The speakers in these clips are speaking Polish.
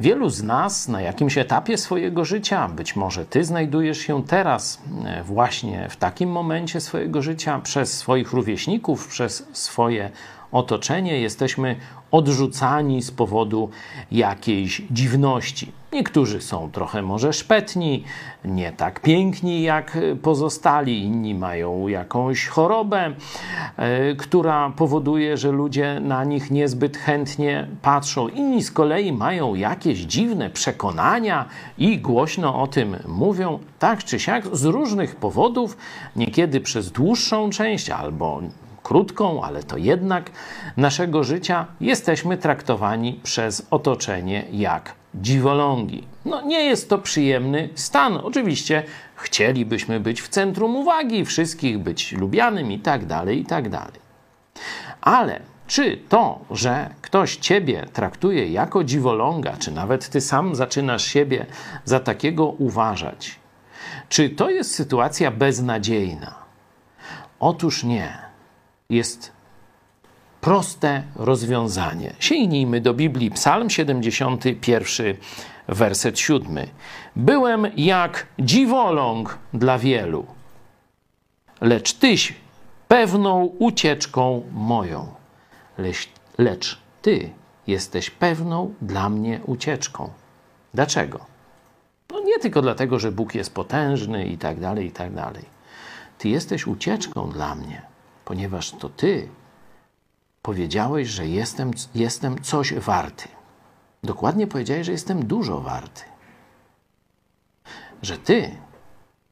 Wielu z nas na jakimś etapie swojego życia, być może ty znajdujesz się teraz e, właśnie w takim momencie swojego życia, przez swoich rówieśników, przez swoje otoczenie, jesteśmy odrzucani z powodu jakiejś dziwności. Niektórzy są trochę może szpetni, nie tak piękni jak pozostali, inni mają jakąś chorobę, e, która powoduje, że ludzie na nich niezbyt chętnie patrzą. Inni z kolei mają jakieś dziwne przekonania i głośno o tym mówią, tak czy siak, z różnych powodów, niekiedy przez dłuższą część albo krótką, ale to jednak naszego życia jesteśmy traktowani przez otoczenie jak dziwolągi. No nie jest to przyjemny stan. Oczywiście chcielibyśmy być w centrum uwagi wszystkich, być lubianym i tak dalej, i tak dalej. Ale czy to, że ktoś ciebie traktuje jako dziwoląga, czy nawet ty sam zaczynasz siebie za takiego uważać, czy to jest sytuacja beznadziejna? Otóż nie jest proste rozwiązanie. Sięgnijmy do Biblii, Psalm 71, werset 7. Byłem jak dziwoląg dla wielu, lecz tyś pewną ucieczką moją. Lecz, lecz ty jesteś pewną dla mnie ucieczką. Dlaczego? No nie tylko dlatego, że Bóg jest potężny i tak dalej, i tak dalej. Ty jesteś ucieczką dla mnie ponieważ to Ty powiedziałeś, że jestem, jestem coś warty. Dokładnie powiedziałeś, że jestem dużo warty. Że Ty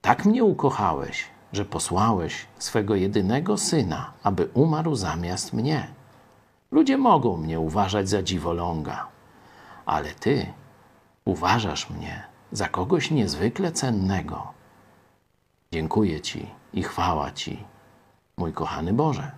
tak mnie ukochałeś, że posłałeś swego jedynego syna, aby umarł zamiast mnie. Ludzie mogą mnie uważać za dziwoląga, ale Ty uważasz mnie za kogoś niezwykle cennego. Dziękuję Ci i chwała Ci mój kochany Boże.